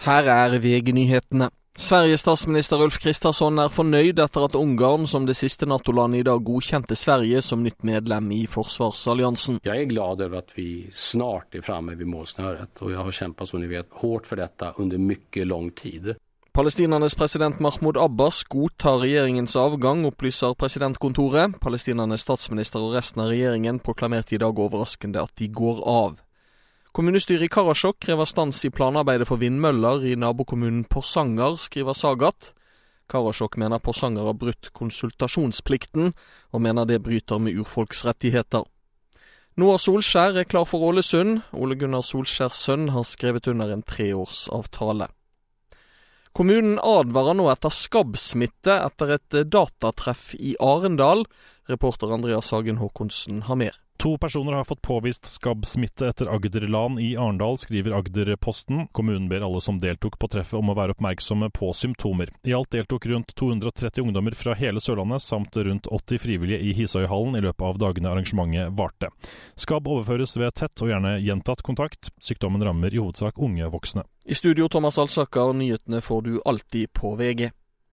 Her er VG-nyhetene. Sveriges statsminister Ulf Kristersson er fornøyd etter at Ungarn som det siste Nato-landet i dag godkjente Sverige som nytt medlem i forsvarsalliansen. Jeg er glad over at vi snart er framme ved målsnøret, og jeg har kjempet som ni vet, hardt for dette under mye lang tid. Palestinernes president Mahmoud Abbas godtar regjeringens avgang, opplyser presidentkontoret. Palestinernes statsminister og resten av regjeringen proklamerte i dag overraskende at de går av. Kommunestyret i Karasjok krever stans i planarbeidet for vindmøller i nabokommunen Porsanger, skriver Sagat. Karasjok mener Porsanger har brutt konsultasjonsplikten, og mener det bryter med urfolks rettigheter. Noah Solskjær er klar for Ålesund. Ole Gunnar Solskjærs sønn har skrevet under en treårsavtale. Kommunen advarer nå etter skabbsmitte etter et datatreff i Arendal. Reporter Andreas Hagen Håkonsen har mer. To personer har fått påvist skabbsmitte etter Agderlan i Arendal, skriver Agderposten. Kommunen ber alle som deltok på treffet om å være oppmerksomme på symptomer. I alt deltok rundt 230 ungdommer fra hele Sørlandet, samt rundt 80 frivillige i Hisøyhallen i løpet av dagene arrangementet varte. Skabb overføres ved tett og gjerne gjentatt kontakt. Sykdommen rammer i hovedsak unge voksne. I studio Thomas Alsaker, nyhetene får du alltid på VG.